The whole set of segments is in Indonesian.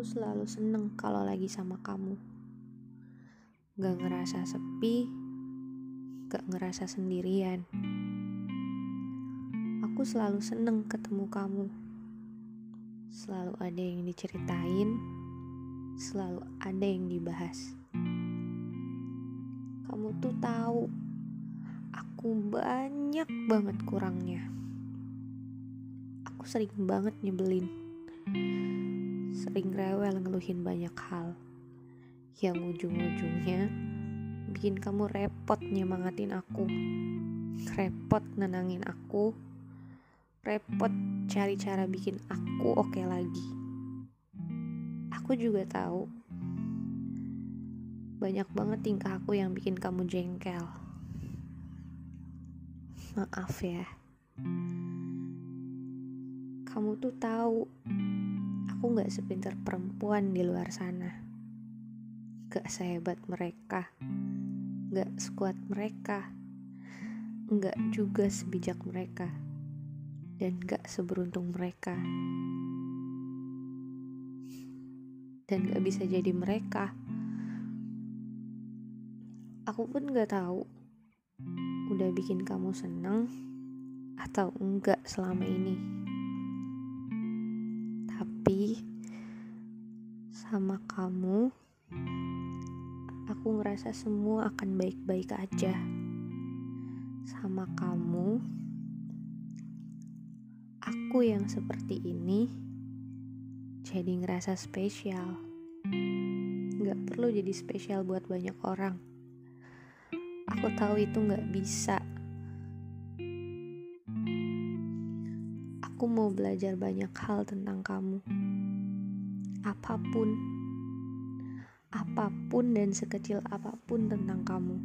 Aku selalu seneng kalau lagi sama kamu. Gak ngerasa sepi, gak ngerasa sendirian. Aku selalu seneng ketemu kamu. Selalu ada yang diceritain, selalu ada yang dibahas. Kamu tuh tahu, aku banyak banget kurangnya. Aku sering banget nyebelin. Sering rewel ngeluhin banyak hal. Yang ujung-ujungnya bikin kamu repot nyemangatin aku. Repot nenangin aku. Repot cari cara bikin aku oke lagi. Aku juga tahu banyak banget tingkah aku yang bikin kamu jengkel. Maaf ya. Kamu tuh tahu aku gak sepintar perempuan di luar sana. Gak sehebat mereka. Gak sekuat mereka. Gak juga sebijak mereka. Dan gak seberuntung mereka. Dan gak bisa jadi mereka. Aku pun gak tahu udah bikin kamu seneng atau enggak selama ini. Tapi sama kamu aku ngerasa semua akan baik-baik aja. Sama kamu aku yang seperti ini jadi ngerasa spesial. Gak perlu jadi spesial buat banyak orang. Aku tahu itu gak bisa. Aku mau belajar banyak hal tentang kamu. Apa pun. Apa pun dan sekecil apa pun tentang kamu.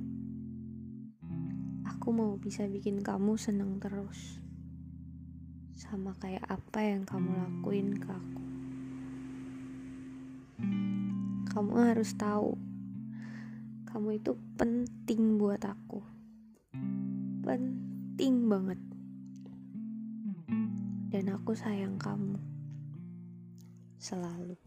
Aku mau bisa bikin kamu senang terus. Sama kayak apa yang kamu lakuin ke aku. Kamu harus tahu kamu itu penting buat aku. Penting banget. Dan aku sayang kamu. Selalu.